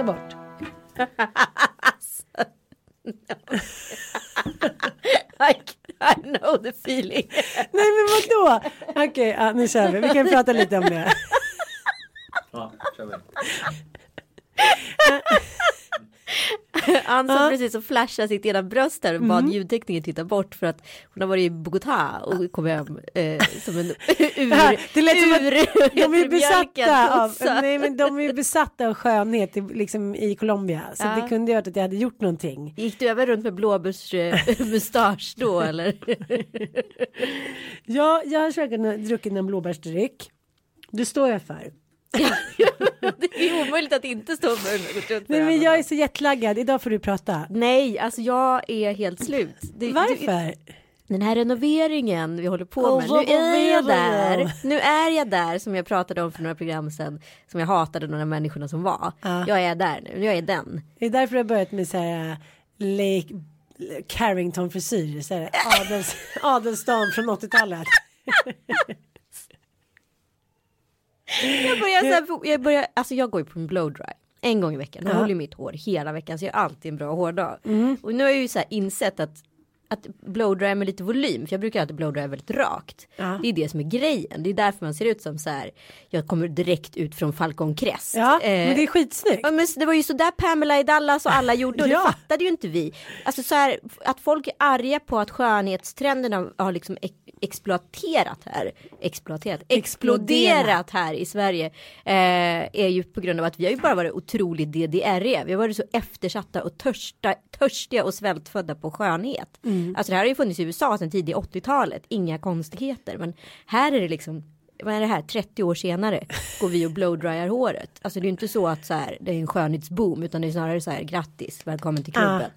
Titta bort. I, I know the feeling. Nej men vadå? Okej, ja, nu kör vi. Vi kan prata lite om det. Ja, kör vi. Ann som precis så flashade sitt ena bröst där och bad Mm. ljudtekniker titta bort för att hon har varit i Bogotá och kom hem eh, som en ur, här, det lät som att ur, de är besatta av, nej, men de är besatta av skönhet i, liksom, i Colombia. Så Ja. det kunde ju varit att jag hade gjort någonting. Gick du även runt med blåbärsmustasch då eller? Ja, jag har säkert druckit en blåbärsdryck. Det står jag för. Det är omöjligt att inte stå med Nej men jag är så jetlaggad, idag får du prata. Nej, alltså jag är helt slut. Det- Varför? Den här renoveringen vi håller på med. nu är jag där. Nu är jag där som jag pratade om för några program sedan. Som jag hatade några människorna som var. Ja. Jag är där nu. Jag är den. Det är därför jag har börjat med så här Lake Carrington frisyr, så här Adels, Adelstam från 80-talet. Jag börjar, så här, jag börjar, alltså jag går ju på en blow dry. En gång i veckan. Jag Ja. håller mitt hår hela veckan så jag har alltid en bra hårdag. Mm. Och nu har jag ju så här insett att att blow-dry med lite volym, för jag brukar alltid blow-dry väldigt rakt. Ja. Det är det som är grejen, det är därför man ser ut som så här, jag kommer direkt ut från Falcon Crest. Ja, Eh, men det är skitsnyggt. Ja, men det var ju så där Pamela i Dallas och alla gjorde och Ja. det fattade ju inte vi. Alltså så här, att folk är arga på att skönhetstrenderna har liksom exploaterat här. Exploaterat, exploderat här i Sverige. Eh, är ju på grund av att vi har ju bara varit otroligt DDR-iga. Vi har varit så eftersatta och törsta, törstiga och svältfödda på skönhet. Alltså det här har ju funnits i USA sedan tidigt 80-talet. Inga konstigheter. Men här är det liksom vad är det här, 30 år senare går vi och blowdryar håret. Alltså det är ju inte så att så här, det är en skönhetsboom utan det är snarare så här grattis, välkommen till klubben.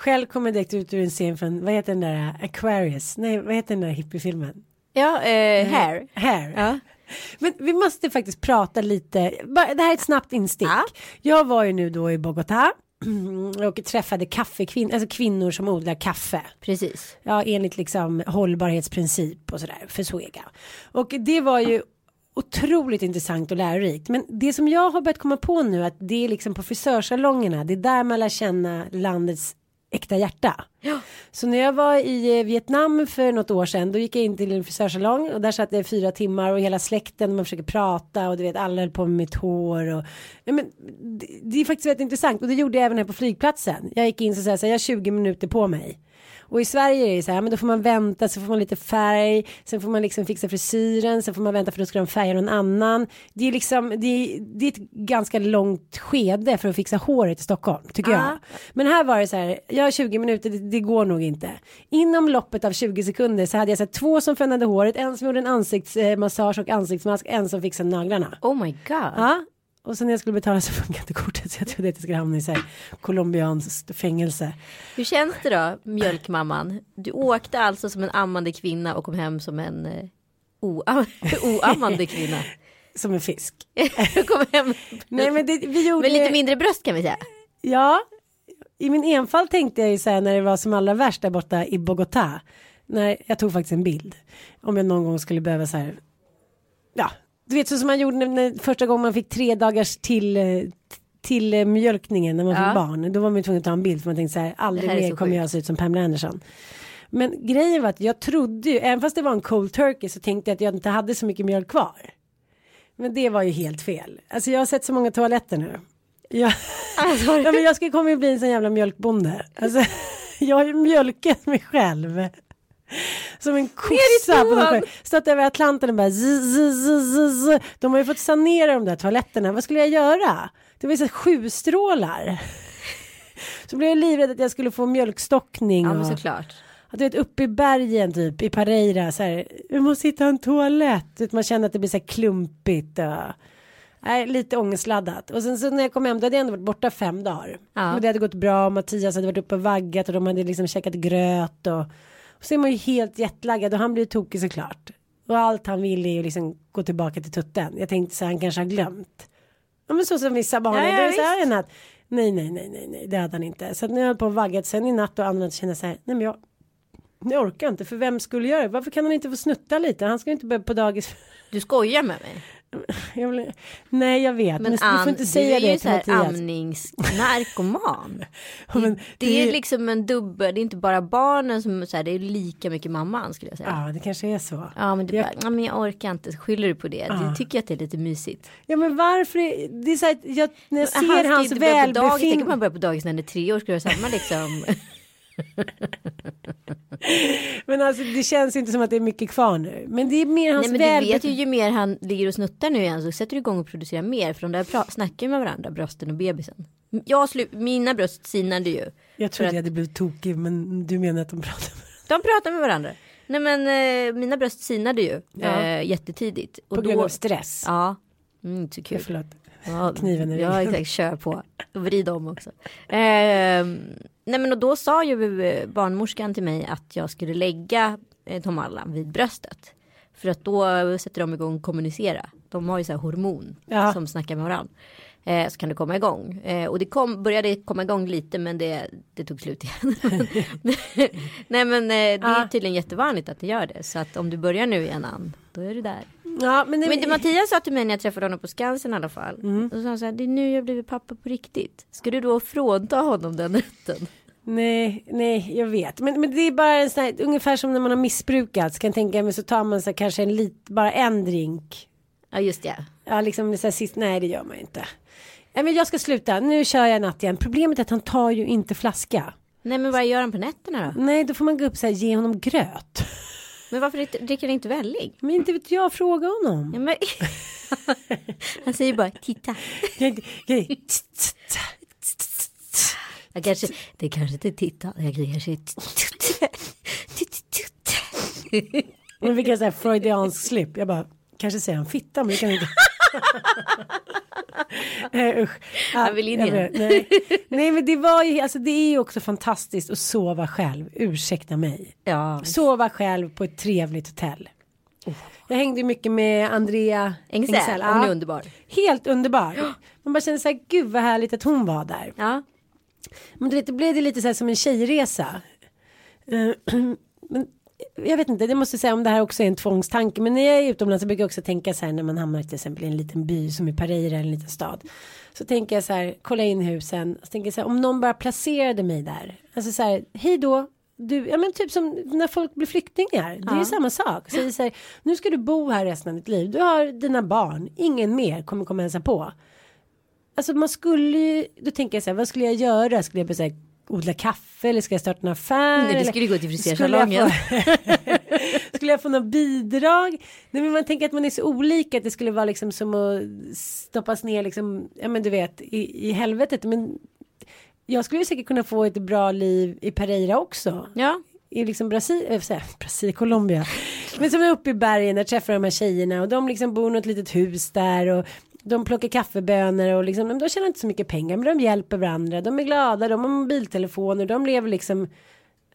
Själv kommer jag direkt ut ur en scen från, vad heter den där, Aquarius, nej vad heter den där hippiefilmen? Ja, eh, hair. Hair. Ja. Men vi måste faktiskt prata lite, det här är ett snabbt instick. Ja. Jag var ju nu då i Bogotá och träffade kaffekvinnor, alltså kvinnor som odlar kaffe. Precis. Ja, enligt liksom hållbarhetsprincip och sådär för Svega. Och det var ju otroligt intressant och lärorikt. Men det som jag har börjat komma på nu att det är liksom på frisörsalongerna, det är där man lär känna landets äkta hjärta. Så när jag var i eh, Vietnam för något år sedan då gick jag in till en frisörsalong och där satt jag fyra timmar och hela släkten man försöker prata och du vet alla höll på med mitt hår och ja, men, det, det är faktiskt väldigt intressant och det gjorde jag även här på flygplatsen. Jag gick in så, här, jag har 20 minuter på mig. Och i Sverige är det så här, men då får man vänta, så får man lite färg, sen får man liksom fixa frisyren, sen får man vänta för då ska de färga någon annan. Det är liksom, det är, det är ett ganska långt skede för att fixa håret i Stockholm, tycker jag. Men här var det så här, jag har 20 minuter, det, går nog inte. Inom loppet av 20 sekunder så hade jag sett två som fönade håret, en som gjorde en ansiktsmassage och ansiktsmask, en som fixade naglarna. Oh my god. Ja. Och sen när jag skulle betala så funkade inte kortet så jag trodde att jag skulle hamna i så här colombianskt fängelse. Hur känns det då, mjölkmamman? Du åkte alltså som en ammande kvinna och kom hem som en eh, oam- oammande kvinna. Som en fisk. Kom hem Nej men det, vi gjorde... med lite mindre bröst kan vi säga. Ja. I min enfald tänkte jag ju så här när det var som allra värst där borta i Bogotá. När jag tog faktiskt en bild. Om jag någon gång skulle behöva så här. Ja, du vet så som man gjorde när, när första gången man fick tre dagars till till mjölkningen när man Ja. fick barn. Då var man ju tvungen att ta en bild för man tänkte så här aldrig mer kommer jag se ut som Pamela Anderson. Men grejen var att jag trodde ju, även fast det var en cold turkey så tänkte jag att jag inte hade så mycket mjölk kvar. Men det var ju helt fel. Alltså jag har sett så många toaletter nu. Jag, Alltså, ja, men jag ska komma bli en sån jävla mjölkbonde. Alltså, jag har ju mjölkat mig själv. Som en kossa på något sätt. Stått över Atlanten och bara zzz, zzz, zzz. De har ju fått sanera de där toaletterna. Vad skulle jag göra? Det var ju så sju strålar. Så blev jag livrädd att jag skulle få mjölkstockning. ja men och- såklart. att du vet uppe i bergen typ i Pareira så här. Vi måste hitta en toalett. Man känner att det blir så här klumpigt. Och, nej, lite ångestladdat. Och sen så när jag kom hem då hade jag ändå varit borta fem dagar. Ja. Och det hade gått bra. och Mattias hade varit uppe och vaggat och de hade liksom käkat gröt. Och, och så är man ju helt jetlaggad och han blir tokig såklart. Och allt han vill är ju liksom gå tillbaka till tutten. Jag tänkte så här, han kanske har glömt. Ja men så som vissa barn Ja, ja, är så här en natt. Nej, nej, nej, nej, nej, det hade han inte. Så att nu har jag hållit på och vaggat sen i natt och känner jag så här, nej men jag, jag orkar inte, för vem skulle göra det? Varför kan han inte få snutta lite? Han ska ju inte börja på dagis. Du skojar med mig. Jag vill, nej, jag vet, men, Men du Ann, får inte du säga är ju det så till här Mattias. amningsnarkoman. Ja, men det, det är är- liksom en dubbel, det är inte bara barnen som så här, det är lika mycket mamman skulle jag säga. Ja, det kanske är så. Ja men du Jag- bara, ja, men jag orkar inte, skyller du på det? Du tycker att det är lite mysigt. Ja, men varför? Är, det är så här, att jag, när jag Han ser ju hans dagis, tänk om välbefinnande. man börjar på dagis när han är tre år, det vara samma liksom. Men alltså, det känns inte som att det är mycket kvar nu. Men det är mer hans Nej men du vet ju, ju mer han ligger och snuttar nu igen så sätter du igång och producerar mer. För de där snackar med varandra, brösten och bebisen. Jag slu- mina bröst sinade ju. Jag trodde att- jag hade blivit tokig, men du menar att de pratar med De pratar med varandra. Nej men eh, mina bröst sinade ju Ja. eh, jättetidigt. Och På grund av stress. Ja, mm, inte så kul. Förlåt. Ja, Kniven i Ja ryggen. exakt, kör på. Och vrid om också. Eh, nej men och då sa ju eh, barnmorskan till mig att jag skulle lägga eh, Tom Allan vid bröstet. För att då sätter de igång att kommunicera. De har ju så här hormon Ja. som snackar med varandra. Eh, så kan det komma igång. Eh, och det kom, började komma igång lite men det, det tog slut igen. Nej men eh, det är Ja. tydligen jättevanligt att det gör det. Så att om du börjar nu igen Ann, då är du där. Ja, men, det, Men det Mattias sa till mig när jag träffade honom på Skansen i alla fall. Mm. Sa han så här, det är nu jag blivit pappa på riktigt. Ska du då frånta honom den rätten? Nej, nej, jag vet. Men, men det är bara en sån här, ungefär som när man har missbrukat. Så kan tänka mig så tar man så här, kanske en lit, bara en drink. Ja just det. Ja, liksom så här, sist, nej det gör man inte. Nej, men jag ska sluta, nu kör jag natt igen. Problemet är att han tar ju inte flaska. Nej men vad gör han på nätterna då? Nej, då får man gå upp så här, ge honom gröt. Men varför dricker- inte välling? Men inte vet jag, fråga honom. Ja, men... han säger bara titta. Jag- kanske, det kanske inte titta. Jag kanske Nu fick jag så här freudiansk slip. Jag bara, kanske säger han fitta, men det kan inte. Nej usch. Ja, Han vill in igen. nej. nej men det var ju, alltså det är ju också fantastiskt att sova själv, ursäkta mig. Ja. Sova själv på ett trevligt hotell. Jag hängde mycket med Andrea Engsell, hon är underbar. Helt underbar. Man bara kände så här, gud vad härligt att hon var där. Ja. Men du vet, det blev det lite så här som en tjejresa. Eh, Men jag vet inte, det måste säga om det här också är en tvångstanke. Men när jag är utomlands så brukar jag också tänka så här när man hamnar till exempel i en liten by som i Paris eller en liten stad. Så tänker jag så här, kolla in husen. Så tänker jag så här, om någon bara placerade mig där. Alltså så här, hej då. Du, ja men typ som när folk blir flyktingar. Det är ju samma sak. Så så här, nu ska du bo här resten av ditt liv. Du har dina barn. Ingen mer kommer komma och hälsa på. Alltså man skulle ju, då tänker jag så här, vad skulle jag göra? Skulle jag så här, odla kaffe eller ska jag starta en affär? Nej, eller- skulle gå till frisersalongen. få- skulle jag få något bidrag? Nej, men man tänker att man är så olika att det skulle vara liksom som att stoppas ner liksom, ja men du vet, i, i helvetet. Men jag skulle ju säkert kunna få ett bra liv i Pereira också. Ja. I liksom Brasilien, äh, säga, Brasilien, Colombia. Men som är uppe i bergen där träffar de här tjejerna och de liksom bor i något litet hus där och de plockar kaffebönor och liksom, de tjänar inte så mycket pengar men de hjälper varandra, de är glada, de har mobiltelefoner, de lever liksom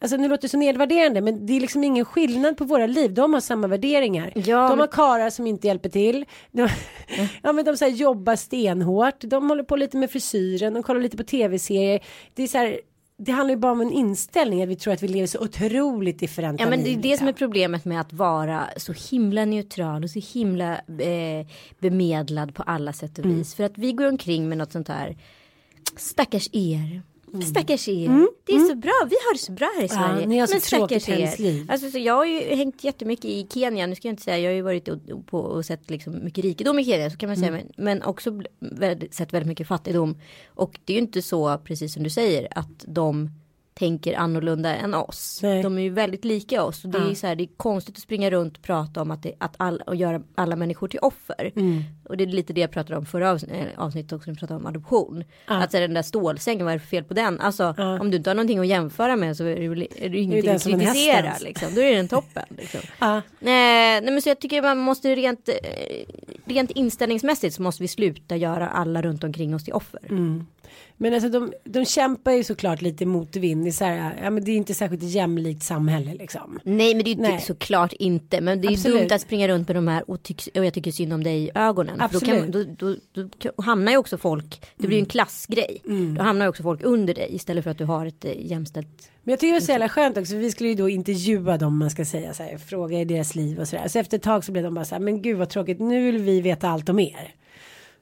Alltså nu låter det så nedvärderande men det är liksom ingen skillnad på våra liv. De har samma värderingar. Ja, de har karar som inte hjälper till. De, ja men de så här, jobbar stenhårt. De håller på lite med frisyren. De kollar lite på tv-serier. Det är så här. Det handlar ju bara om en inställning att vi tror att vi lever så otroligt differenta Ja men det är det som är problemet med att vara så himla neutral och så himla eh, bemedlad på alla sätt och Mm. vis. För att vi går omkring med något sånt här stackars er. Stackars er. Det är så bra. Vi har det så bra här i Mm. Ja, Sverige. ni har så Men stackars er. Alltså, så jag har ju hängt jättemycket i Kenya. Nu ska jag inte säga. Jag har ju varit och, på och sett liksom mycket rikedom i Kenya. Så kan man säga. Mm. Men, men också väldigt, sett väldigt mycket fattigdom. Och det är ju inte så precis som du säger. Att de tänker annorlunda än oss. Nej. De är ju väldigt lika oss. Och det är Ja. ju så här, det är konstigt att springa runt och prata om att, det, att all, och göra alla människor till offer. Mm. Och det är lite det jag pratade om förra eh, avsnittet också, när vi pratade om adoption. Ja. Att så här, den där stålsängen, vad är det för fel på den? Alltså Ja. om du inte har någonting att jämföra med så är det, är det ingenting att kritisera. Liksom. Då är den toppen. Liksom. Eh, nej men så jag tycker man måste rent, eh, rent inställningsmässigt så måste vi sluta göra alla runt omkring oss till offer. Mm. Men alltså de, de kämpar ju såklart lite motvind. Det är, så här, ja, men det är inte särskilt jämlikt samhälle liksom. Nej men det är ju inte såklart inte. Men det är ju Absolut. dumt att springa runt med de här och, tycks, och jag tycker synd om dig i ögonen. För Då, kan, Absolut. då, då, då hamnar ju också folk, det blir ju en klassgrej. Mm. Då hamnar ju också folk under dig istället för att du har ett eh, jämställt. Men jag tycker det var så jävla skönt också. Vi skulle ju då intervjua dem man ska säga så här. Fråga i deras liv och sådär. Så efter ett tag så blev de bara så här. Men gud vad tråkigt. Nu vill vi veta allt om er.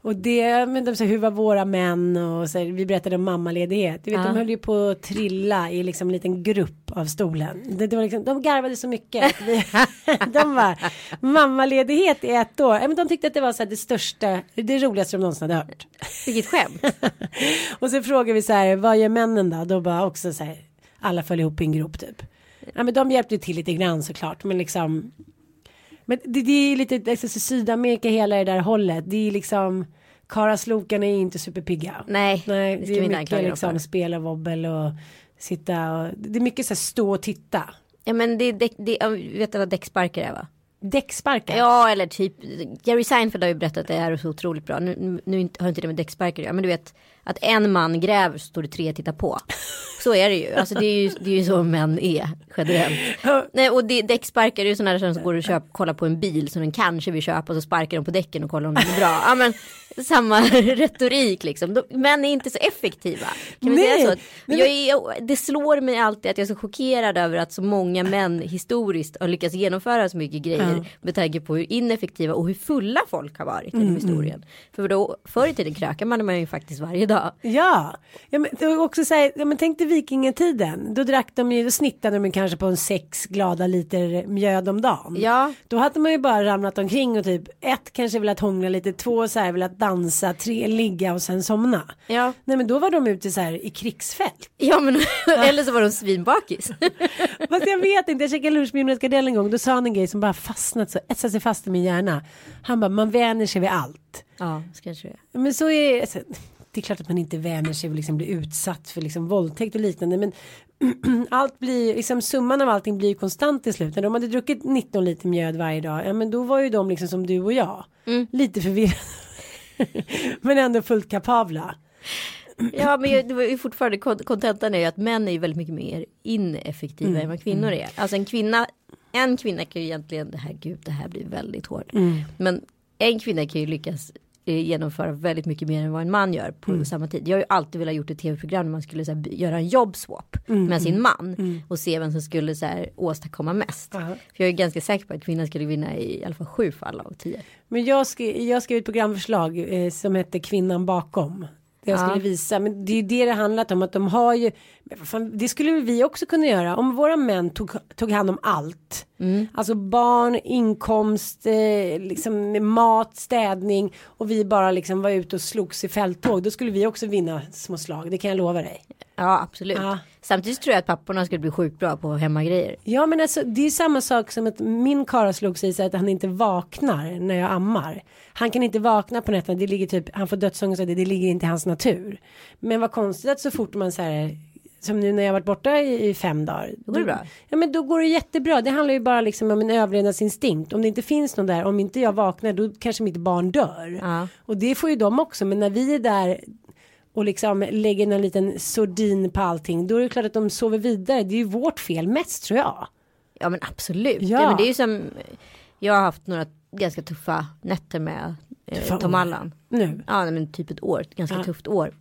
Och det, men de sa hur var våra män och så här, vi berättade om mammaledighet. Du vet, Ja. de höll ju på att trilla i liksom en liten grupp av stolen. Det, det var liksom, de garvade så mycket. Vi, de var mammaledighet i ett år. Men de tyckte att det var så här, det största, det roligaste de någonsin hade hört. Vilket skämt. Och så frågar vi så här, vad gör männen då? Då bara också så här, alla föll ihop i en grop typ. Ja men de hjälpte till lite grann såklart, men liksom. Men det, det är lite, alltså, så Sydamerika hela det där hållet, det är liksom. Karaslokarna är inte superpigga. Nej, Nej, det det, vi är mycket liksom spela wobbel och sitta och det är mycket så här stå och titta. Ja men det, det, det ja, vet du vad däcksparkar är va? Däcksparkar. Ja eller typ Jerry Seinfeld har ju berättat att det här är så otroligt bra. Nu, nu, har inte det med däcksparkar men du vet att en man gräver så står det tre tittar på. Så är det ju. Alltså det är ju, det är ju så män är generellt. Nej, och det, däcksparkar är ju sådana där som går och köp, kollar på en bil som den kanske vill köpa och så sparkar de på däcken och kollar om den är bra. Ja men samma retorik liksom. De, män är inte så effektiva. Kan vi Nej, säga så? men- Jag är, det slår mig alltid att jag är så chockerad över att så många män historiskt har lyckats genomföra så mycket grejer Ja. med tanke på hur ineffektiva och hur fulla folk har varit Mm, genom historien. För då, förr i tiden krökade man, man ju faktiskt varje dag. Ja, ja men det var också så här, ja, men tänk dig vikingatiden. Då drack de ju, då snittade de kanske på en sex glada liter mjöd om dagen. Ja. Då hade man ju bara ramlat omkring och typ ett kanske velat hångla lite, två så här velat dansa, tre ligga och sen somna. Ja. Nej men då var de ute så här i krigsfält. Ja men eller så var de svinbakis. Fast jag vet inte, jag käkade lunch med Jonas Gardell en gång, då sa han en grej som bara fastnat så, etsat sig fast i min hjärna. Han bara, man vänjer sig vid allt. ja, så kanske det är. Men så är det. Det är klart att man inte vänjer sig och liksom blir utsatt för liksom våldtäkt och liknande. Men allt blir, liksom summan av allting blir konstant till slut. När de hade druckit 19 liter mjöd varje dag. Ja men då var ju de liksom som du och jag. Lite förvirrade. men ändå fullt kapabla. Ja men det var ju fortfarande kon- kontentan är ju att män är ju väldigt mycket mer ineffektiva Mm, än vad kvinnor är. Alltså en kvinna, en kvinna kan ju egentligen, det här gud det här blir väldigt hårt. Mm. Men en kvinna kan ju lyckas genomföra väldigt mycket mer än vad en man gör på Mm. samma tid. Jag har ju alltid velat gjort ett tv-program där man skulle så här, göra en jobbswap Mm, med sin man och se vem som skulle så här, åstadkomma mest. Aha. För jag är ganska säker på att kvinnan skulle vinna i, i alla fall sju fall av tio. Men jag skrev, jag skrev ett programförslag eh, som hette Kvinnan bakom. Det jag Ja. skulle visa, men det är ju det det handlat om att de har ju, fan, det skulle vi också kunna göra om våra män tog, tog hand om allt. Alltså barn, inkomst, eh, liksom mat, städning och vi bara liksom var ute och slogs i fälttåg. Då skulle vi också vinna små slag, det kan jag lova dig. Ja absolut. Ja. Samtidigt tror jag att papporna skulle bli sjukt bra på hemmagrejer. Ja men alltså det är samma sak som att min karl slog sig i att han inte vaknar när jag ammar. Han kan inte vakna på nätterna, det ligger typ, han får dödsångest av det, det ligger inte i hans natur. Men vad konstigt att så fort man så här, som nu när jag varit borta i, i fem dagar. Då går det bra. Ja men då går det jättebra, det handlar ju bara liksom om en överlevnadsinstinkt. Om det inte finns någon där, om inte jag vaknar då kanske mitt barn dör. Ja. Och det får ju de också, men när vi är där och liksom lägger en liten sordin på allting, då är det klart att de sover vidare. Det är ju vårt fel mest tror jag. Ja men absolut. Ja. Ja. men det är ju som jag har haft några ganska tuffa nätter med eh, Tom. Allan. Nu. Ja men typ ett år, ett ganska Ja. tufft år.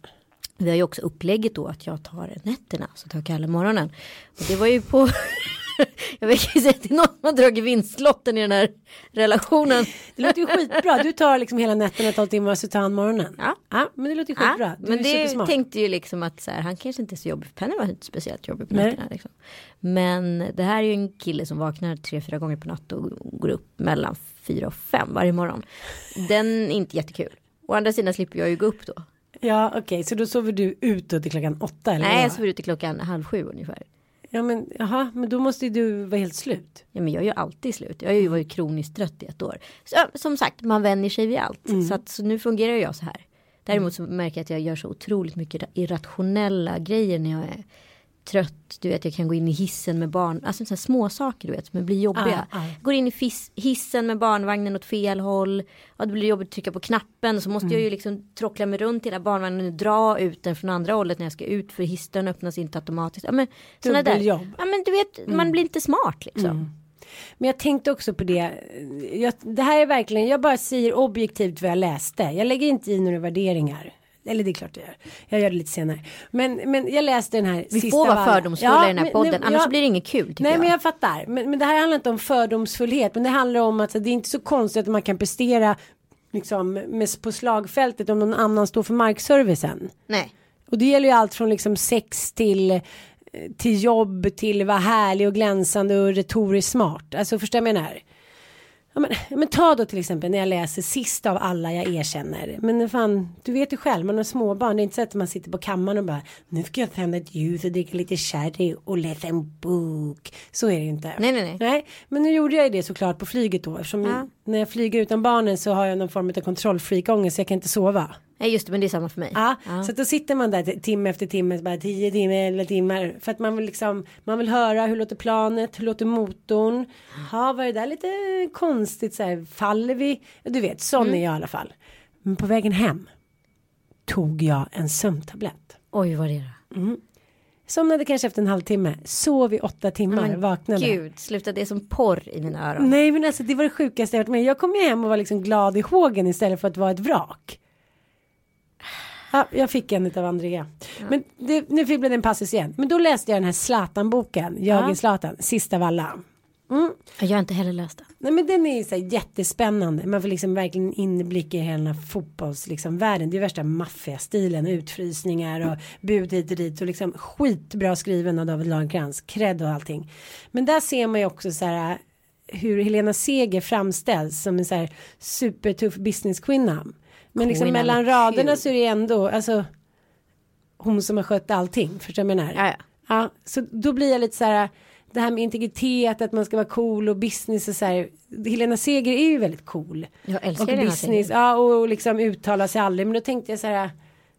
Vi har ju också upplägget då att jag tar nätterna så tar Kalle morgonen. Och det var ju på jag vet inte till någon som har dragit vinstlotten i den här relationen. Det låter ju skitbra. Du tar liksom hela nätterna, 12 timmar och så tar han morgonen. Ja. ja men det låter ju skitbra. Ja, Du men är det supersmart. tänkte ju liksom att så här, han kanske inte är så jobbig. Penny var inte speciellt jobbig på nätterna. Liksom. Men det här är ju en kille som vaknar tre, fyra gånger på natt och går upp mellan fyra och fem varje morgon. Den är inte jättekul. Å andra sidan slipper jag ju gå upp då. Ja okej, så då sover du ut då till klockan åtta eller Nej, jag sover ute klockan halv sju ungefär. Ja men jaha, men då måste ju du vara helt slut. Ja, men jag är ju alltid slut. Jag har ju varit kroniskt trött i ett år. Så, som sagt, man vänjer sig vid allt. Mm. Så, att, så nu fungerar jag så här. Däremot så märker jag att jag gör så otroligt mycket irrationella grejer när jag är trött. Du vet, jag kan gå in i hissen med barn. Alltså sådana små saker du vet som blir jobbiga. Ah, ah. Går in i hissen med barnvagnen åt fel håll. Ja, det blir jobbigt att trycka på knappen. Så måste jag Mm. ju liksom trockla mig runt hela barnvagnen och dra ut den från andra hållet när jag ska ut. För hissen öppnas inte automatiskt. Ja, men, såna där. Ja, men du vet, man blir inte smart liksom. Men jag tänkte också på det. Jag, det här är verkligen, jag bara säger objektivt vad jag läste. Jag lägger inte i några värderingar. Eller det är klart jag gör. Jag gör det lite senare. Men, men jag läste den här Vi sista får vara fördomsfulla Ja, i den här men- podden. nej, Annars ja. blir det inget kul Nej jag. men jag fattar. Men, men det här handlar inte om fördomsfullhet. Men det handlar om att det är inte så konstigt att man kan prestera liksom, med, på slagfältet om någon annan står för markservicen. Nej. Och det gäller ju allt från liksom sex till eh, till jobb till vara härlig och glänsande och retoriskt smart. Alltså förstår jag jag menar? Ja, men, men ta då till exempel när jag läser sist av alla jag erkänner. Men fan, du vet ju själv, man har småbarn. Det är inte så att man sitter på kammaren och bara nu ska jag tända ett ljus och dricka lite sherry och läsa en bok. Så är det ju inte. Nej, nej, nej. Nej, men nu gjorde jag ju det såklart på flyget då. Eftersom Ja. När jag flyger utan barnen så har jag någon form av kontrollfreakångest så jag kan inte sova. Nej just det, men det är samma för mig. Ja, så att då sitter man där timme efter timme, så bara tio timmar eller timmar. För att man vill liksom, man vill höra hur låter planet, hur låter motorn. Ja, var det där lite konstigt så här, faller vi? Du vet, sån är jag i alla fall. Men på vägen hem tog jag en sömntablett. Oj vad är det Somnade kanske efter en halvtimme, sov i åtta timmar, Men vaknade. Gud, sluta det är som porr i mina öron. Nej men alltså det var det sjukaste jag hört med. Jag kom ju hem och var liksom glad i hågen istället för att vara ett vrak. Ja, jag fick en av Andrea. Men det, nu blev det en passus igen. Men då läste jag den här Zlatan-boken, Jörgen Ja. Zlatan, sista av alla. Jag har inte heller läst det. Nej men den är så jättespännande. Man får liksom verkligen inblick i hela den här fotbolls liksom världen. Det är värsta maffiastilen, utfrysningar och bud hit och dit och liksom skitbra skriven av David Lagercrantz, cred och allting. Men där ser man ju också så här hur Helena Seger framställs som en så här supertuff businesskvinna. Men liksom mellan raderna så är det ändå alltså hon som har skött allting, förstår du vad jag menar? Ja, ja. Ja, så då blir jag lite så här det här med integritet, att man ska vara cool och business och så här. Helena Seger är ju väldigt cool. Jag älskar och Helena business, Seger. ja och liksom uttala sig aldrig. Men då tänkte jag så här,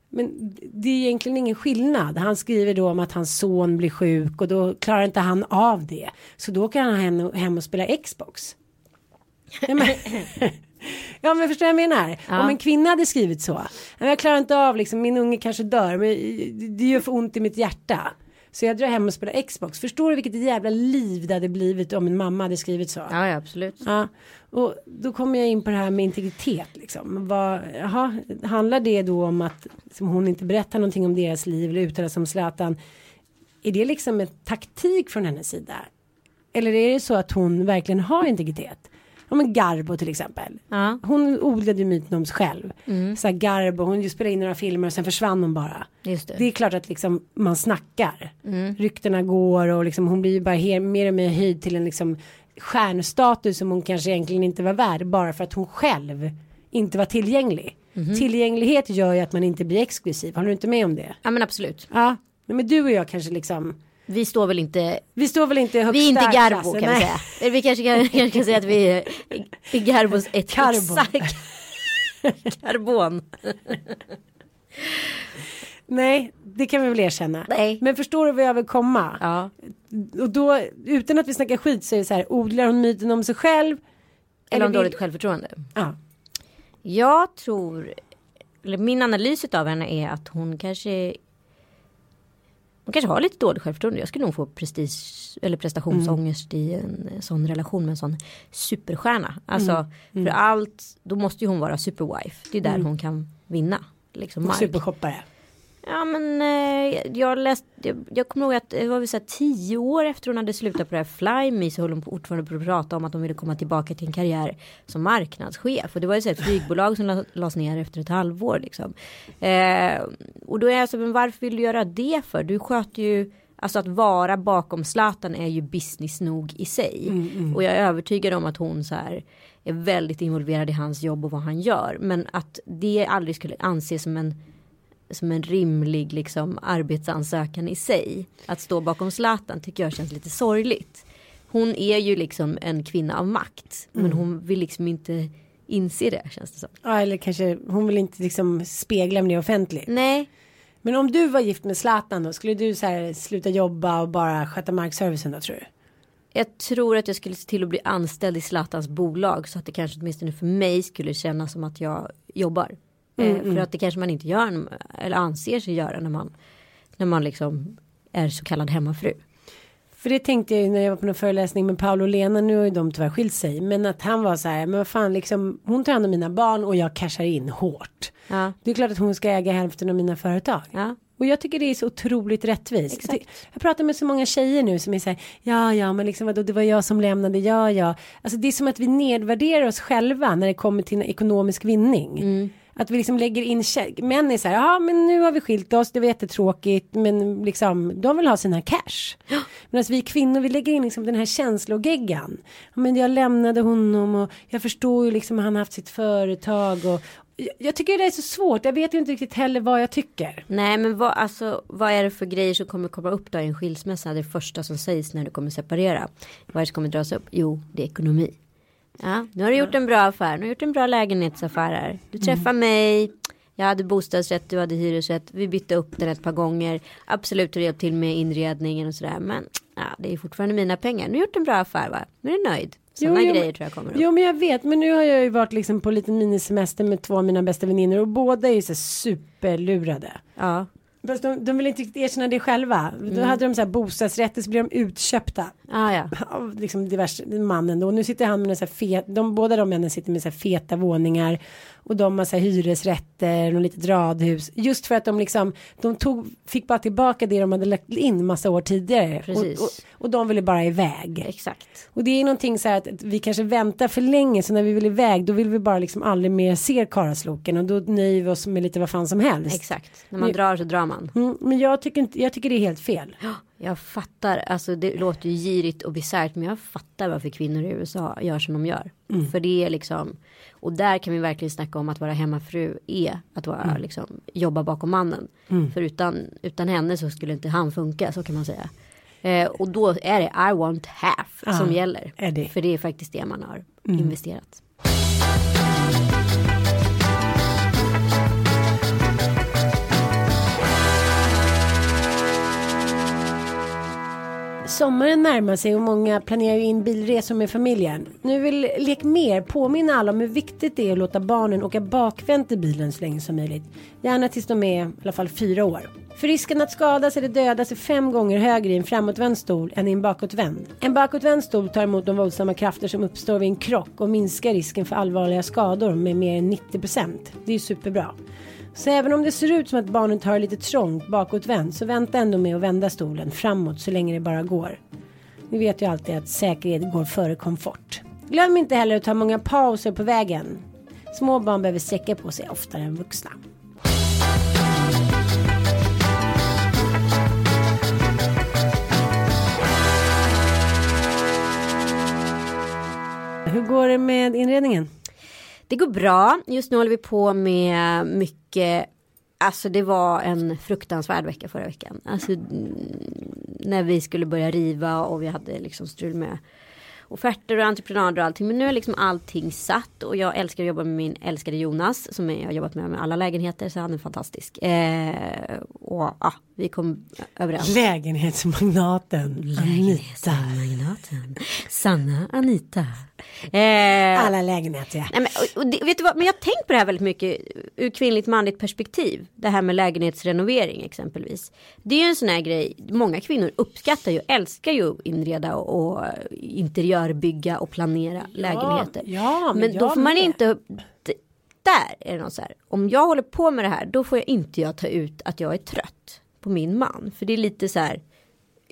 men det är egentligen ingen skillnad. Han skriver då om att hans son blir sjuk och då klarar inte han av det. Så då kan han hem, hem och spela Xbox. Ja men, ja men förstår jag menar? Ja. Om en kvinna hade skrivit så. "Ja, men Jag klarar inte av liksom, min unge kanske dör men det gör för ont i mitt hjärta. Så jag drar hem och spelar Xbox. Förstår du vilket jävla liv det hade blivit om en mamma hade skrivit så? Ja, ja absolut. Ja, och då kommer jag in på det här med integritet. Liksom. Vad, jaha, handlar det då om att som hon inte berättar någonting om deras liv eller uttalar sig om Zlatan? Är det liksom en taktik från hennes sida? Eller är det så att hon verkligen har integritet? Ja men Garbo till exempel. Ja. Hon odlade ju myten om sig själv. Så här Garbo, hon spelade in några filmer och sen försvann hon bara. Just det. Det är klart att liksom man snackar. Ryktena går och liksom hon blir ju bara mer och mer höjd till en liksom stjärnstatus som hon kanske egentligen inte var värd bara för att hon själv inte var tillgänglig. Tillgänglighet gör ju att man inte blir exklusiv. Håller du inte med om det? Ja men absolut. Ja, men du och jag kanske liksom. Vi står väl inte Vi står väl inte i högsta Vi är inte Garbo klassen, kan vi nej. säga. Eller vi kanske kan, kanske kan säga att vi är i Garbos ett Karbon. exakt. Karbon. Nej, det kan vi väl erkänna. Nej. Men förstår du vad jag vill komma? Ja. Och då, utan att vi snackar skit så är det så här, odlar hon myten om sig själv? Eller om vill- dåligt självförtroende. Ja. Jag tror, eller min analys av henne är att hon kanske hon kanske har lite dåligt självförtroende. Jag skulle nog få prestige eller prestationsångest i en sån relation med en sån superstjärna. Alltså för allt, då måste ju hon vara superwife. Det är där hon kan vinna. Liksom supershoppare. Ja men eh, jag läste, jag, jag kommer ihåg att det var väl så här tio år efter hon hade slutat på det här Fly Me så höll hon fortfarande på att prata om att hon ville komma tillbaka till en karriär som marknadschef. Och det var ju så här ett flygbolag som la- lades ner efter ett halvår liksom. Eh, och då är jag så, men varför vill du göra det för? Du sköter ju Alltså att vara bakom Zlatan är ju business nog i sig. Och jag är övertygad om att hon så här är väldigt involverad i hans jobb och vad han gör. Men att det aldrig skulle anses som en som en rimlig liksom, arbetsansökan i sig. Att stå bakom Zlatan tycker jag känns lite sorgligt. Hon är ju liksom en kvinna av makt. Men hon vill liksom inte inse det känns det som. Ja, eller kanske hon vill inte liksom spegla med det offentligt. Nej, Men om du var gift med Zlatan då, skulle du så här sluta jobba och bara sköta markservicen då tror du? jag tror att jag skulle se till att bli anställd i Zlatans bolag. Så att det kanske åtminstone för mig skulle kännas som att jag jobbar. Eh, för att det kanske man inte gör eller anser sig göra när man, när man liksom är så kallad hemmafru. För det tänkte jag ju när jag var på en föreläsning med Paolo och Lena, nu har ju de tyvärr skilt sig. Men att han var så här, men vad fan liksom, hon tar hand om mina barn och jag cashar in hårt. Ja, Det är klart att hon ska äga hälften av mina företag. ja. Och jag tycker det är så otroligt rättvist. Exakt. Jag pratar med så många tjejer nu som är så här, ja ja men liksom vadå det var jag som lämnade, ja ja. Alltså det är som att vi nedvärderar oss själva när det kommer till en ekonomisk vinning. Mm. Att vi liksom lägger in, män är så här, ja men nu har vi skilt oss, det var jättetråkigt, men liksom de vill ha sina cash. Medan vi kvinnor, vi lägger in liksom den här känslogeggan. Ja, men jag lämnade honom och jag förstår ju liksom att han har haft sitt företag och jag- jag tycker det är så svårt, jag vet ju inte riktigt heller vad jag tycker. Nej men vad, alltså, vad är det för grejer som kommer komma upp då i en skilsmässa? Det första som sägs när du kommer separera. Vad är det som kommer dras upp? Jo, det är ekonomi. Ja, nu har du gjort en bra affär. Nu har du gjort en bra lägenhetsaffär här. Du träffar mig. Jag hade bostadsrätt, du hade hyresrätt. Vi bytte upp den ett par gånger. Absolut, du hjälpt till med inredningen och sådär. Men ja, det är fortfarande mina pengar. Nu har du gjort en bra affär va? Nu är du nöjd. Sådana Jo, jo, grejer men- tror jag kommer upp. Jo men jag vet men nu har jag ju varit liksom på lite minisemester med två av mina bästa väninnor och båda är ju så superlurade. Ja, Fast de, de vill inte riktigt erkänna det själva. Då hade de så här bostadsrätter så blev de utköpta ah, ja. av liksom diverse mannen då. Och nu sitter han med så här fet, de, båda de männen sitter med så här feta våningar och de har så här hyresrätter och litet radhus. Just för att de liksom, de tog, fick bara tillbaka det de hade lagt in massa år tidigare. Precis. Och, och, och de ville bara iväg. Exakt. Och det är någonting så här att, att vi kanske väntar för länge så när vi vill iväg då vill vi bara liksom aldrig mer se karasloken och då nöjer vi oss med lite vad fan som helst. Exakt. När man Men- drar så drar man. Mm, men jag tycker, inte, jag tycker det är helt fel. Jag fattar, alltså det låter ju girigt och bisarrt men jag fattar varför kvinnor i USA gör som de gör. För det är liksom, och där kan vi verkligen snacka om att vara hemmafru är att vara liksom, jobba bakom mannen. För utan, utan henne så skulle inte han funka, så kan man säga. Eh, och då är det I want half som Ja, gäller. det. För det är faktiskt det man har investerat. Sommaren närmar sig och många planerar ju in bilresor med familjen. Nu vill Lek Mer påminna alla om hur viktigt det är att låta barnen åka bakvänt i bilen så länge som möjligt. Gärna tills de är i alla fall fyra år. För risken att skadas eller dödas är fem gånger högre i en framåtvänd stol än i en bakåtvänd. En bakåtvänd stol tar emot de våldsamma krafter som uppstår vid en krock och minskar risken för allvarliga skador med mer än 90% Det är ju superbra. Så även om det ser ut som att barnet har det lite trångt bakåtvänt så vänta ändå med att vända stolen framåt så länge det bara går. Ni vet ju alltid att säkerhet går före komfort. Glöm inte heller att ta många pauser på vägen. Små barn behöver sträcka på sig oftare än vuxna. Hur går det med inredningen? Det går bra. Just nu håller vi på med mycket. Alltså det var en fruktansvärd vecka förra veckan. Alltså mm, när vi skulle börja riva och vi hade liksom strul med offerter och entreprenader och allting. Men nu är liksom allting satt och jag älskar att jobba med min älskade Jonas som jag har jobbat med med alla lägenheter så han är fantastisk. Eh, och ja, vi kom överens. Lägenhetsmagnaten Anita. Magnaten. Sanna Anita. Eh, Alla lägenheter ja. Nej, men, och, och vet du vad, men jag har tänkt på det här väldigt mycket ur kvinnligt manligt perspektiv. Det här med lägenhetsrenovering exempelvis. Det är ju en sån här grej, många kvinnor uppskattar ju, älskar ju att inreda och, och interiörbygga och planera lägenheter. ja, men men då får man inte, där är det något så här. Om jag håller på med det här då får jag inte jag ta ut att jag är trött på min man. För det är lite så här.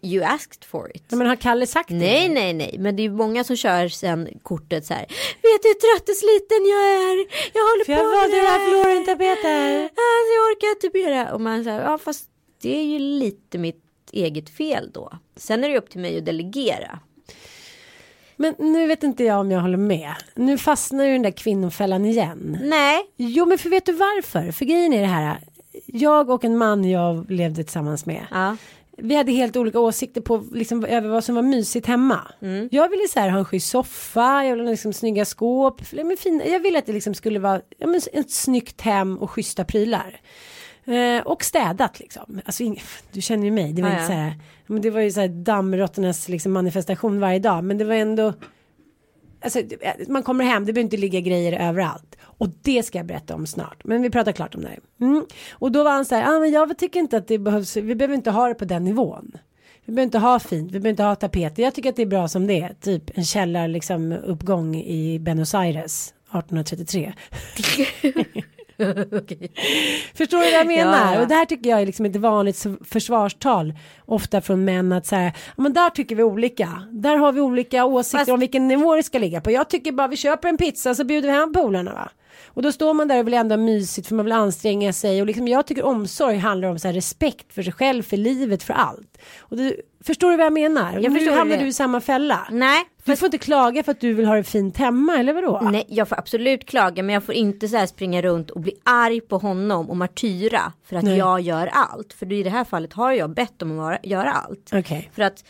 You asked for it. Ja, men har Kalle sagt Nej, det? nej, nej, men det är många som kör sen kortet så här. Vet du hur trött och sliten jag är? Jag håller För jag på med valde det här här. fluorentapeter. Alltså, jag orkar inte mera. Och man säger, ja fast det är ju lite mitt eget fel då. Sen är det upp till mig att delegera. Men nu vet inte jag om jag håller med. Nu fastnar ju den där kvinnofällan igen. Nej, Jo men för vet du varför? För grejen är det här. Jag och en man jag levde tillsammans med. ja. Vi hade helt olika åsikter på liksom, över vad som var mysigt hemma. Jag ville så här ha en schysst soffa, jag ville ha liksom snygga skåp. Men fin, jag ville att det liksom skulle vara ja, men ett snyggt hem och schyssta prylar. Eh, och städat liksom. Alltså, du känner ju mig. Det var, ja. så här, men det var ju så här dammråttornas liksom manifestation varje dag. Men det var ändå. Alltså, man kommer hem, det behöver inte ligga grejer överallt. Och det ska jag berätta om snart. Men vi pratar klart om det här. Mm. Och då var han så här, ah, men jag tycker inte att det behövs, vi behöver inte ha det på den nivån. Vi behöver inte ha fint, vi behöver inte ha tapeter. Jag tycker att det är bra som det är. Typ en källar liksom uppgång i Buenos Aires 1833. Förstår du vad jag menar? Ja. Och det här tycker jag är liksom ett vanligt försvarstal. Ofta från män att ja, men där tycker vi olika. Där har vi olika åsikter Fast- om vilken nivå det ska ligga på. Jag tycker bara vi köper en pizza så bjuder vi hem polarna va. Och då står man där och vill ändå ha mysigt för man vill anstränga sig och liksom jag tycker omsorg handlar om så här respekt för sig själv, för livet, för allt. Och du, förstår du vad jag menar? Jag nu hamnar du i samma fälla. nej. Du får inte klaga för att du vill ha det fint hemma eller vadå? Nej, jag får absolut klaga men jag får inte så här springa runt och bli arg på honom och martyra för att Nej. jag gör allt. För i det här fallet har jag bett om att göra allt. För att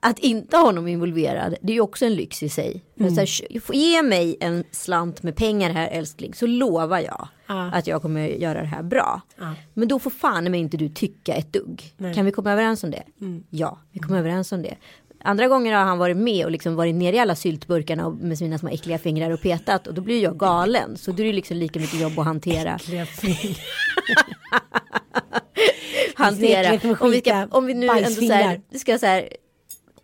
att inte ha honom involverad det är ju också en lyx i sig. Mm. så här, "Sh- ge mig en slant med pengar här älskling så lovar jag Ja. att jag kommer göra det här bra. Ja. Men då får fan mig inte du tycka ett dugg. Kan vi komma överens om det? Mm. Ja, vi kommer överens om det. Andra gånger har han varit med och liksom varit nere i alla syltburkarna och med sina små äckliga fingrar och petat och då blir jag galen. Så då är det liksom lika mycket jobb att hantera. Äckliga fingrar. hantera. Om vi, ska, om vi nu ändå så här, ska så här.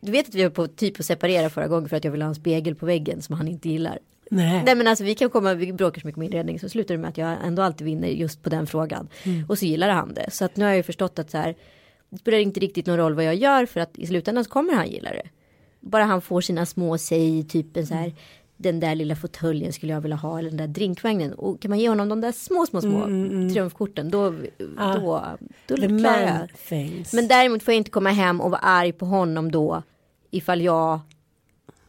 Du vet att vi var på typ att separera förra gången för att jag ville ha en spegel på väggen som han inte gillar. Nej. Nej men alltså vi kan komma, vi bråkar så mycket med inredning så slutar det med att jag ändå alltid vinner just på den frågan. Och så gillar han det. Så att nu har jag ju förstått att så här, det spelar inte riktigt någon roll vad jag gör för att i slutändan så kommer han gilla det. Bara han får sina små säg, typ en så här, den där lilla fåtöljen skulle jag vilja ha eller den där drinkvagnen. Och kan man ge honom de där små, små, små triumfkorten då, då, då The klarar jag. things. Men däremot får jag inte komma hem och vara arg på honom då ifall jag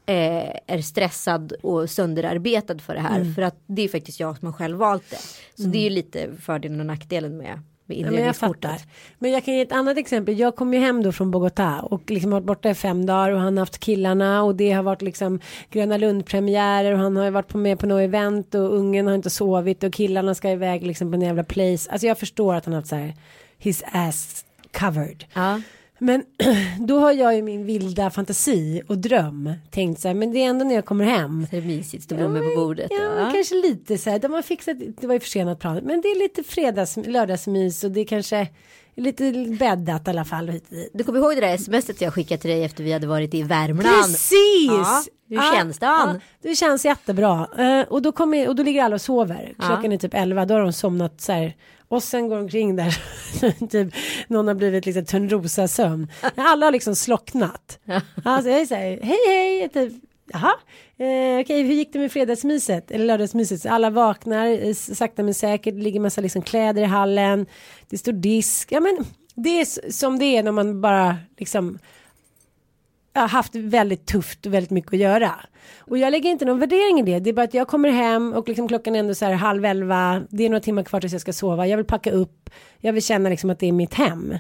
eh, är stressad och sönderarbetad för det här. Mm. För att det är faktiskt jag som har själv valt det. Så det är ju lite fördelen och nackdelen med, med Ja, men inredningskortet. Men jag kan ge ett annat exempel. Jag kom ju hem då från Bogotá och liksom varit borta i fem dagar och han har haft killarna och det har varit liksom Gröna Lund premiärer och han har ju varit på med på något event och ungen har inte sovit och killarna ska iväg liksom på en jävla place. Alltså jag förstår att han har haft så här his ass covered. Ja. Men då har jag ju min vilda fantasi och dröm tänkt så här men det är ändå när jag kommer hem Så är det mysigt, stå blommor på bordet. Ja, Ja. kanske lite så här. De har fixat, det var ju försenat planet, men det är lite fredags, lördagsmys och det är kanske lite bäddat i alla fall. och. Du kommer ihåg det där smset jag skickade till dig efter vi hade varit i Värmland? Precis! Ja, hur känns det, Ann? det känns jättebra. Eh, och, då kommer, och då ligger alla och sover. Klockan är typ 11, då har de somnat så här. Och sen går omkring där, typ någon har blivit liksom Törnrosa sömn. Alla har liksom slocknat. Alltså jag är så här, hej hej, typ, jaha, eh, okej hur gick det med fredagsmyset eller lördagsmyset? Så alla vaknar eh, sakta men säkert, det ligger massa liksom kläder i hallen, det står disk, ja men det är som det är när man bara liksom haft väldigt tufft och väldigt mycket att göra. Och jag lägger inte någon värdering i det. Det är bara att jag kommer hem och liksom klockan är ändå så här halv elva. Det är några timmar kvar tills jag ska sova. Jag vill packa upp. Jag vill känna liksom att det är mitt hem.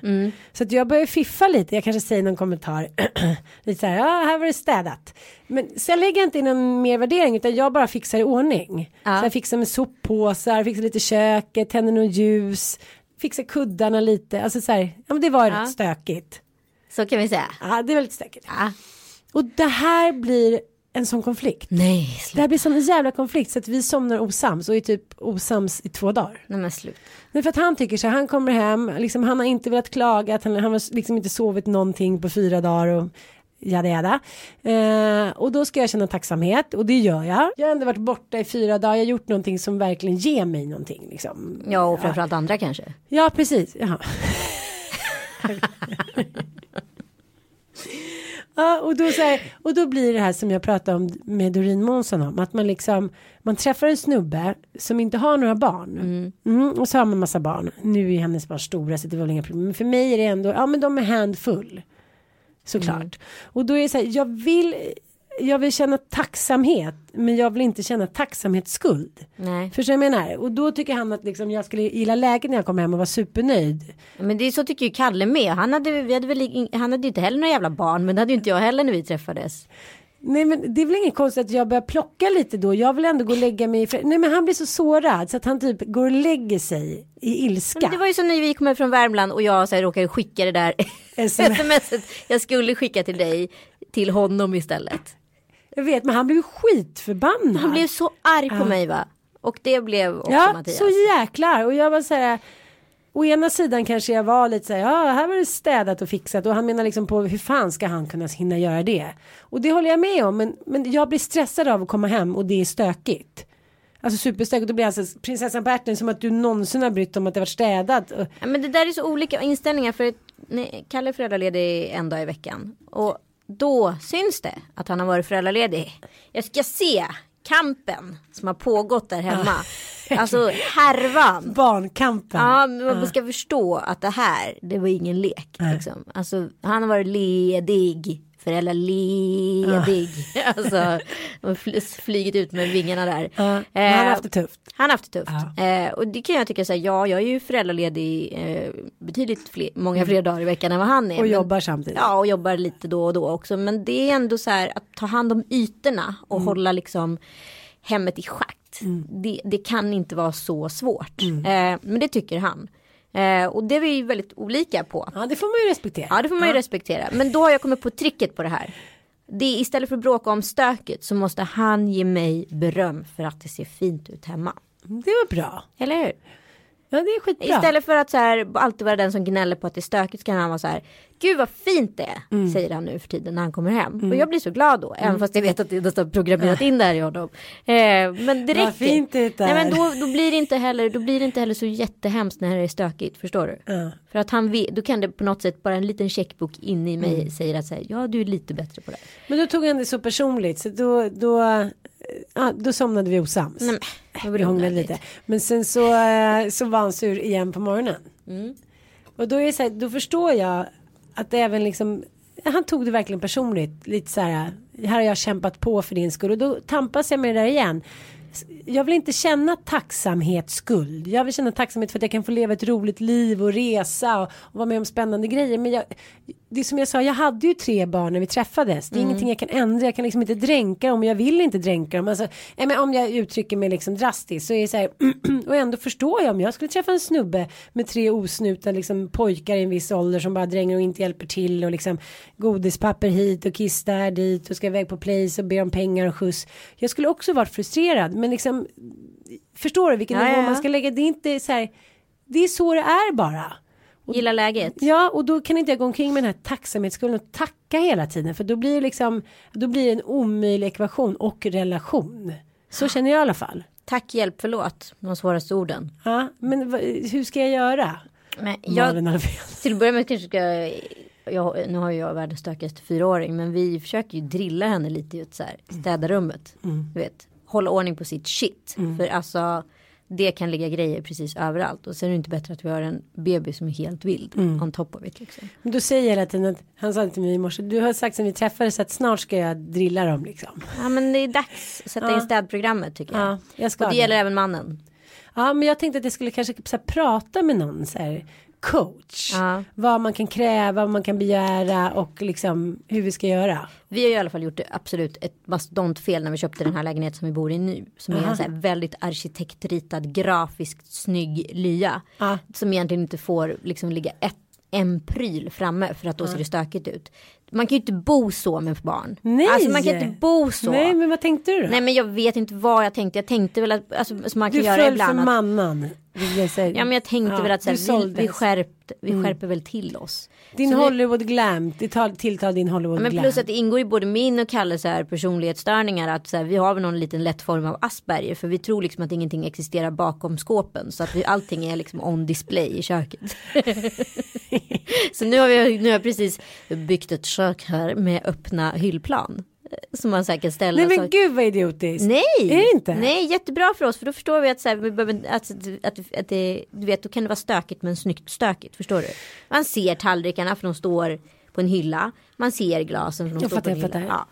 Så att jag börjar fiffa lite. Jag kanske säger någon kommentar. lite så här, ja här var det städat. Men sen lägger jag inte in någon mer värdering utan jag bara fixar i ordning. Ja. Så jag fixar med soppåsar, fixar lite köket, tänder något ljus. Fixar kuddarna lite. Alltså så här, ja men det var Ja. rätt stökigt. Så kan vi säga. Ja det är väldigt stökigt. Ja. Och det här blir en sån konflikt. Nej, Det sluta. här blir sån jävla konflikt så att vi somnar osams och är typ osams i två dagar. Nej men slut. Men för att han tycker så här, han kommer hem, liksom, han har inte velat klaga, att han, han har liksom inte sovit någonting på fyra dagar och Jada jada. Eh, och då ska jag känna tacksamhet och det gör jag. Jag har ändå varit borta i fyra dagar. Jag har gjort någonting som verkligen ger mig någonting. Liksom. Ja och framförallt andra kanske. Ja, precis. Jaha. Ja, och då, så här, och då blir det här som jag pratade om med Doreen Månsson om. Att man liksom, man träffar en snubbe som inte har några barn. Mm, och så har man massa barn. Nu är hennes barn stora så det var väl inga problem. Men för mig är det ändå, ja men de är handfull. Såklart. Och då är det så här, jag vill, jag vill känna tacksamhet. Men jag vill inte känna tacksamhetsskuld. Nej. Förstår du vad jag menar? Och då tycker han att liksom jag skulle gilla läget när jag kom hem och vara supernöjd. Men det är så tycker ju Kalle med. Han hade, vi hade väl, han hade ju inte heller några jävla barn. Men det hade ju inte jag heller när vi träffades. Nej men det är väl inget konstigt att jag börjar plocka lite då. Jag vill ändå gå och lägga mig. Nej men han blir så sårad så att han typ går och lägger sig i ilska. Men det var ju som när vi kom från Värmland och jag så här, råkade skicka det där SMS. jag skulle skicka till dig till honom istället. Jag vet men han blev skitförbannad. Han blev så arg på mig va. Och det blev också Ja Mattias. så jäklar. Och jag var så här. Å ena sidan kanske jag var lite så här, ja här var det städat och fixat och han menar liksom på hur fan ska han kunna hinna göra det? Och det håller jag med om men, men jag blir stressad av att komma hem och det är stökigt. Alltså superstökigt, då blir alltså prinsessan på ärten som att du någonsin har brytt om att det varit städat. Ja, men det där är så olika inställningar för Kalle är föräldraledig en dag i veckan. Och då syns det att han har varit föräldraledig. Jag ska se kampen som har pågått där hemma. Alltså härvan. Barnkampen. Ja, man ska förstå att det här, det var ingen lek. Liksom. Alltså, han har varit ledig, föräldraledig. Alltså, och fl- flygit ut med vingarna där. Ja, men han har Eh, haft det tufft. Han har haft det tufft. Eh, och det kan jag tycka så här, ja, jag är ju föräldraledig eh, betydligt fler, många fler dagar i veckan än vad han är. Och men- jobbar samtidigt. Ja, och jobbar lite då och då också. Men det är ändå så här att ta hand om ytorna och Mm. hålla liksom hemmet i schakt. Det, det kan inte vara så svårt. Mm. Eh, men det tycker han. Eh, och det är vi ju väldigt olika på. Ja det får man ju respektera. Ja, det får man ju respektera. Men då har jag kommit på tricket på det här. Det är, istället för att bråka om stöket så måste han ge mig beröm för att det ser fint ut hemma. Det var bra. Eller hur? Ja det är skitbra. Istället för att så här, alltid vara den som gnäller på att det är stökigt så kan han vara så här. Gud vad fint det är, Mm. säger han nu för tiden när han kommer hem. Och jag blir så glad då, även fast jag vet att det är programmerat in där i honom. Eh, men det Vad räcker. fint det är. Nej, men då, då, blir det inte heller, då blir det inte heller så jättehemskt när det är stökigt, förstår du? Ja. För att han vet, då kan det på något sätt, bara en liten checkbok in i mig Mm. säger att säga, ja du är lite bättre på det. Men då tog han det så personligt så då, då, ja, då somnade vi osams. Nej, men, vi hånglade lite. Men sen så, eh, så var han sur igen på morgonen. Mm. Och då är det så här, då förstår jag att även liksom, han tog det verkligen personligt. Lite så här, här har jag kämpat på för din skull. Och då tampas jag med det där igen. Jag vill inte känna tacksamhetsskuld. Jag vill känna tacksamhet för att jag kan få leva ett roligt liv och resa och, och vara med om spännande grejer. Men jag, det är som jag sa, jag hade ju tre barn när vi träffades. Det är ingenting jag kan ändra. Jag kan liksom inte dränka dem. Jag vill inte dränka dem. Alltså, men om jag uttrycker mig liksom drastiskt så är det så här. och ändå förstår jag om jag skulle träffa en snubbe med tre osnutna liksom, pojkar i en viss ålder som bara dränger och inte hjälper till och liksom godispapper hit och kiss där dit och ska iväg på place och be om pengar och skjuts. Jag skulle också varit frustrerad men liksom förstår du vilken Ja, nivå ja, man ska lägga. Det är inte så här. Det är så det är bara. Gilla läget. Ja, och då kan inte jag gå omkring med den här tacksamhetsskulden och tacka hela tiden. För då blir det liksom, då blir det en omöjlig ekvation och relation. Så känner jag i alla fall. Tack, hjälp, förlåt. De svåraste orden. Ja, men hur ska jag göra? Men jag. Till att börja med kanske ska jag, nu har jag världens stökigaste fyraåring men vi försöker ju drilla henne lite i att så här, städa rummet. Du vet, hålla ordning på sitt shit. För alltså det kan ligga grejer precis överallt och sen är det inte bättre att vi har en bebis som är helt vild on top of it liksom. Men då säger hela tiden att han sa till mig i morse. Du har sagt sen vi träffades att snart ska jag drilla dem liksom. Ja men det är dags att sätta in städprogrammet tycker jag. Ja, jag ska och det det. gäller även mannen. Ja, men jag tänkte att jag skulle kanske så här, prata med någon så här coach. Ja. Vad man kan kräva, vad man kan begära och liksom hur vi ska göra. Vi har i alla fall gjort det absolut ett mastodontfel när vi köpte den här lägenheten som vi bor i nu. Som är en så väldigt arkitektritad, grafiskt snygg lya. Ja. Som egentligen inte får liksom ligga ett, en pryl framme för att då ser det stökigt ut. Man kan ju inte bo så med barn. Nej. Alltså man kan inte bo så. Nej, men vad tänkte du då? Nej men jag vet inte vad jag tänkte. Jag tänkte väl att alltså, som man kan du göra föll för ibland. Så här- Ja men jag tänkte Ja, väl att så här, vi, vi, skärpt, vi skärper väl till oss. Din Så Hollywood glam, det tar, tilltar din Hollywood Ja, men glam. plus att det ingår i både min och Kalles så här personlighetsstörningar att så här, vi har väl någon liten lätt form av Asperger för vi tror liksom att ingenting existerar bakom skåpen så att vi, allting är liksom on display i köket. så nu har, vi, nu har jag precis byggt ett kök här med öppna hyllplan. Som man säkert ställer. Nej men så- gud vad idiotiskt. Nej, Är det inte? Nej, jättebra för oss för då förstår vi att, så här, vi behöver, att, att, att det, du vet, då kan det vara stökigt men snyggt stökigt, förstår du? Man ser tallrikarna för de står på en hylla, man ser glasen för de Jag står fattar, på en hylla. Ja.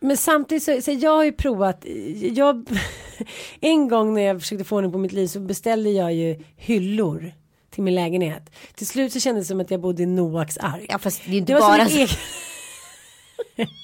Men samtidigt så, så jag har ju provat, jag, en gång när jag försökte få ordning på mitt liv så beställde jag ju hyllor till min lägenhet. Till slut så kändes det som att jag bodde i Noaks ark. ja, fast det är ju inte det bara egen...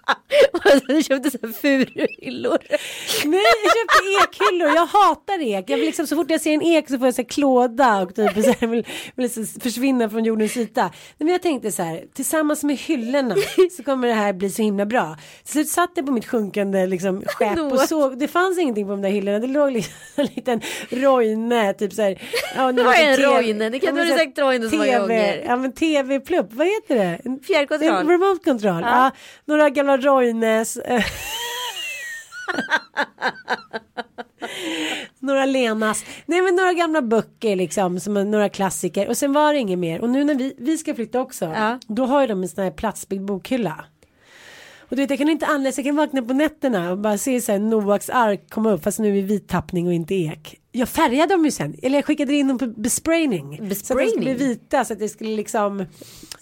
du köpte så här furuhyllor. Nej jag köpte ekhyllor, jag hatar ek. Jag vill liksom, så fort jag ser en ek så får jag så här klåda och typ så här, vill, vill så försvinna från jordens yta. Nej, men jag tänkte så här, tillsammans med hyllorna så kommer det här bli så himla bra. Till slut satt jag på mitt sjunkande liksom, skepp och såg, det fanns ingenting på de där hyllorna. Det låg liksom en liten Roine, typ så här. Ja, Vad är en Roine? Det kan du ha så sagt Roine så många gånger. Ja men tv-plupp, vad heter det? Fjärrkontroll. Remote control. Ja. några gamla Roines. några Lenas, nej men några gamla böcker liksom, som några klassiker och sen var det inget mer och nu när vi, vi ska flytta också, Ja. då har ju de en sån här platsbyggd bokhylla. Och du vet jag kan inte anläsa, jag kan vakna på nätterna och bara se så här Noaks ark komma upp fast nu i vit tappning och inte ek. Jag färgade dem ju sen, eller jag skickade in dem på besprayning. Så att de skulle bli Besprayning? vita så att det skulle liksom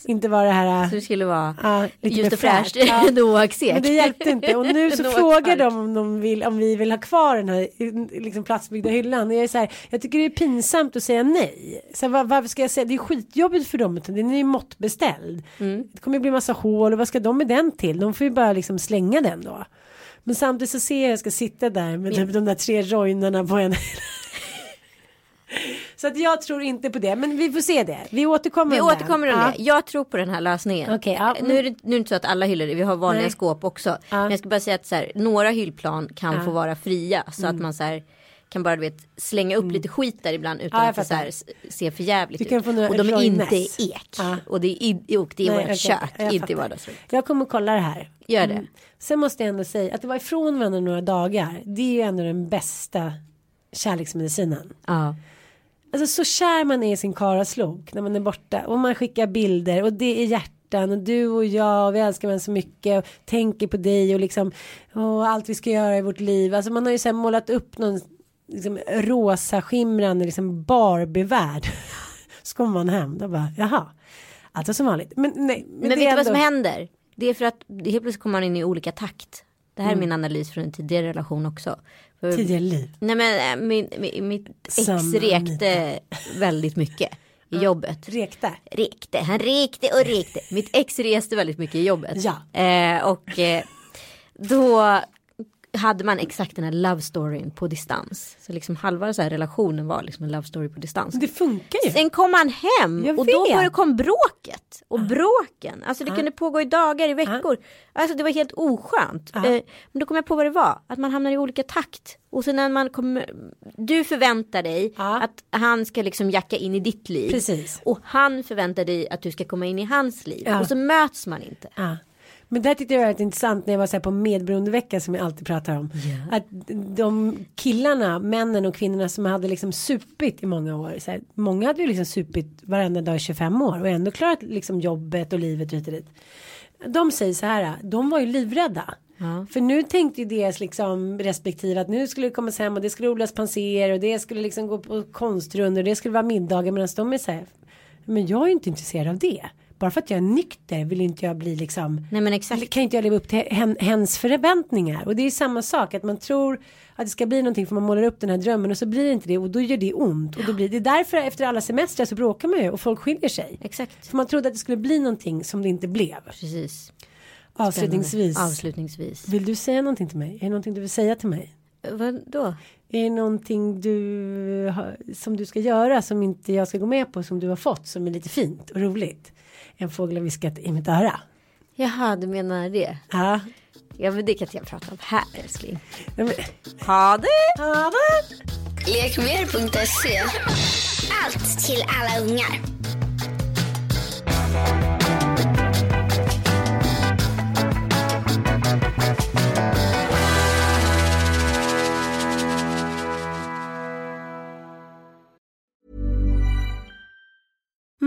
inte vara det här Så det skulle vara Ja, lite just och fräscht. Ja. Men det hjälpte inte och nu så frågar de om, de vill, om vi vill ha kvar den här liksom, platsbyggda hyllan. Och jag, är så här, jag tycker det är pinsamt att säga nej. Så här, var, varför ska jag säga, det är skitjobbigt för dem, den är ju måttbeställd. Mm. Det kommer bli massa hål och vad ska de med den till? De får ju bara liksom slänga den då. Men samtidigt så ser jag att jag ska sitta där med typ de där tre rojnerna på en. så att jag tror inte på det, men vi får se det. Vi återkommer Vi om återkommer om Ja. det. Jag tror på den här lösningen. Okej, ja. Nu är det nu är det inte så att alla hyllor, vi har vanliga Nej. skåp också. Men jag ska bara säga att så här, några hyllplan kan få vara fria. Så att man så här kan bara du vet, slänga upp lite skit där ibland utan Mm. Ja, att det så här, ser för jävligt Du kan ut. Och de är inte ek. Ja. Och det är, i, och det är i Nej, vårt okej, kök, jag inte i vardagsrummet. Jag kommer kolla det här. Gör det. Sen måste jag ändå säga att det var ifrån varandra några dagar. Det är ju ändå den bästa kärleksmedicinen. Ja. Alltså så kär man är i sin karaslok när man är borta och man skickar bilder och det är hjärtan och du och jag och vi älskar varandra så mycket och tänker på dig och liksom och allt vi ska göra i vårt liv. Alltså man har ju så här målat upp någon liksom rosa skimrande liksom Barbie-värld. Så kommer man hem då bara jaha. Alltså som vanligt. Men nej. Men, det vet du vad som ändå- händer? Det är för att helt plötsligt kommer man in i olika takt. Det här är min analys från en tidigare relation också. Tidigare liv. Nej men äh, min, min, mitt ex Samma rekte väldigt mycket i jobbet. Rekte. Rekte, han rekte och rekte. Mitt ex reste väldigt mycket i jobbet. Ja. Eh, och eh, då hade man exakt den här love storyn på distans. Så liksom halva så här relationen var liksom en love story på distans. Det funkar ju. Sen kom han hem Jag och då började kom bråket och bråken. Alltså det kunde pågå i dagar, i veckor. Alltså det var helt oskönt. Eh, men då kom jag på vad det var. Att man hamnar i olika takt. Och sen när man kommer, du förväntar dig att han ska liksom jacka in i ditt liv. Precis. Och han förväntar dig att du ska komma in i hans liv. Och så möts man inte. Ja. Men det här tyckte jag var rätt intressant när jag var så här på medberoendevecka som jag alltid pratar om. Att de killarna, männen och kvinnorna som hade liksom supit i många år. Så här, många hade ju liksom supit varenda dag i 25 år och ändå klarat liksom jobbet och livet och dit. De säger så här, de var ju livrädda. För nu tänkte ju deras liksom respektive att nu skulle det komma hem och det skulle odlas panser och det skulle liksom gå på konstrundor och det skulle vara middagar medan de är så här. Men jag är ju inte intresserad av det. Bara för att jag är nykter vill inte jag bli liksom Nej men exakt. kan inte jag leva upp till hen, hens förväntningar och det är samma sak att man tror att det ska bli någonting för man målar upp den här drömmen och så blir det inte det och då gör det ont och då blir det därför efter alla semestrar så bråkar man ju och folk skiljer sig. Exakt. För man trodde att det skulle bli någonting som det inte blev. Precis. Avslutningsvis. Avslutningsvis. Vill du säga någonting till mig? Är det någonting du vill säga till mig? Vad då? Är det någonting du som du ska göra som inte jag ska gå med på som du har fått som är lite fint och roligt? En fågel har viskat i mitt öra. Jaha, du menar det? Ja. Ja men det kan inte jag prata om här älskling. Ja, men- Ha det! Ja, det. Lekmer.se. Allt till alla ungar.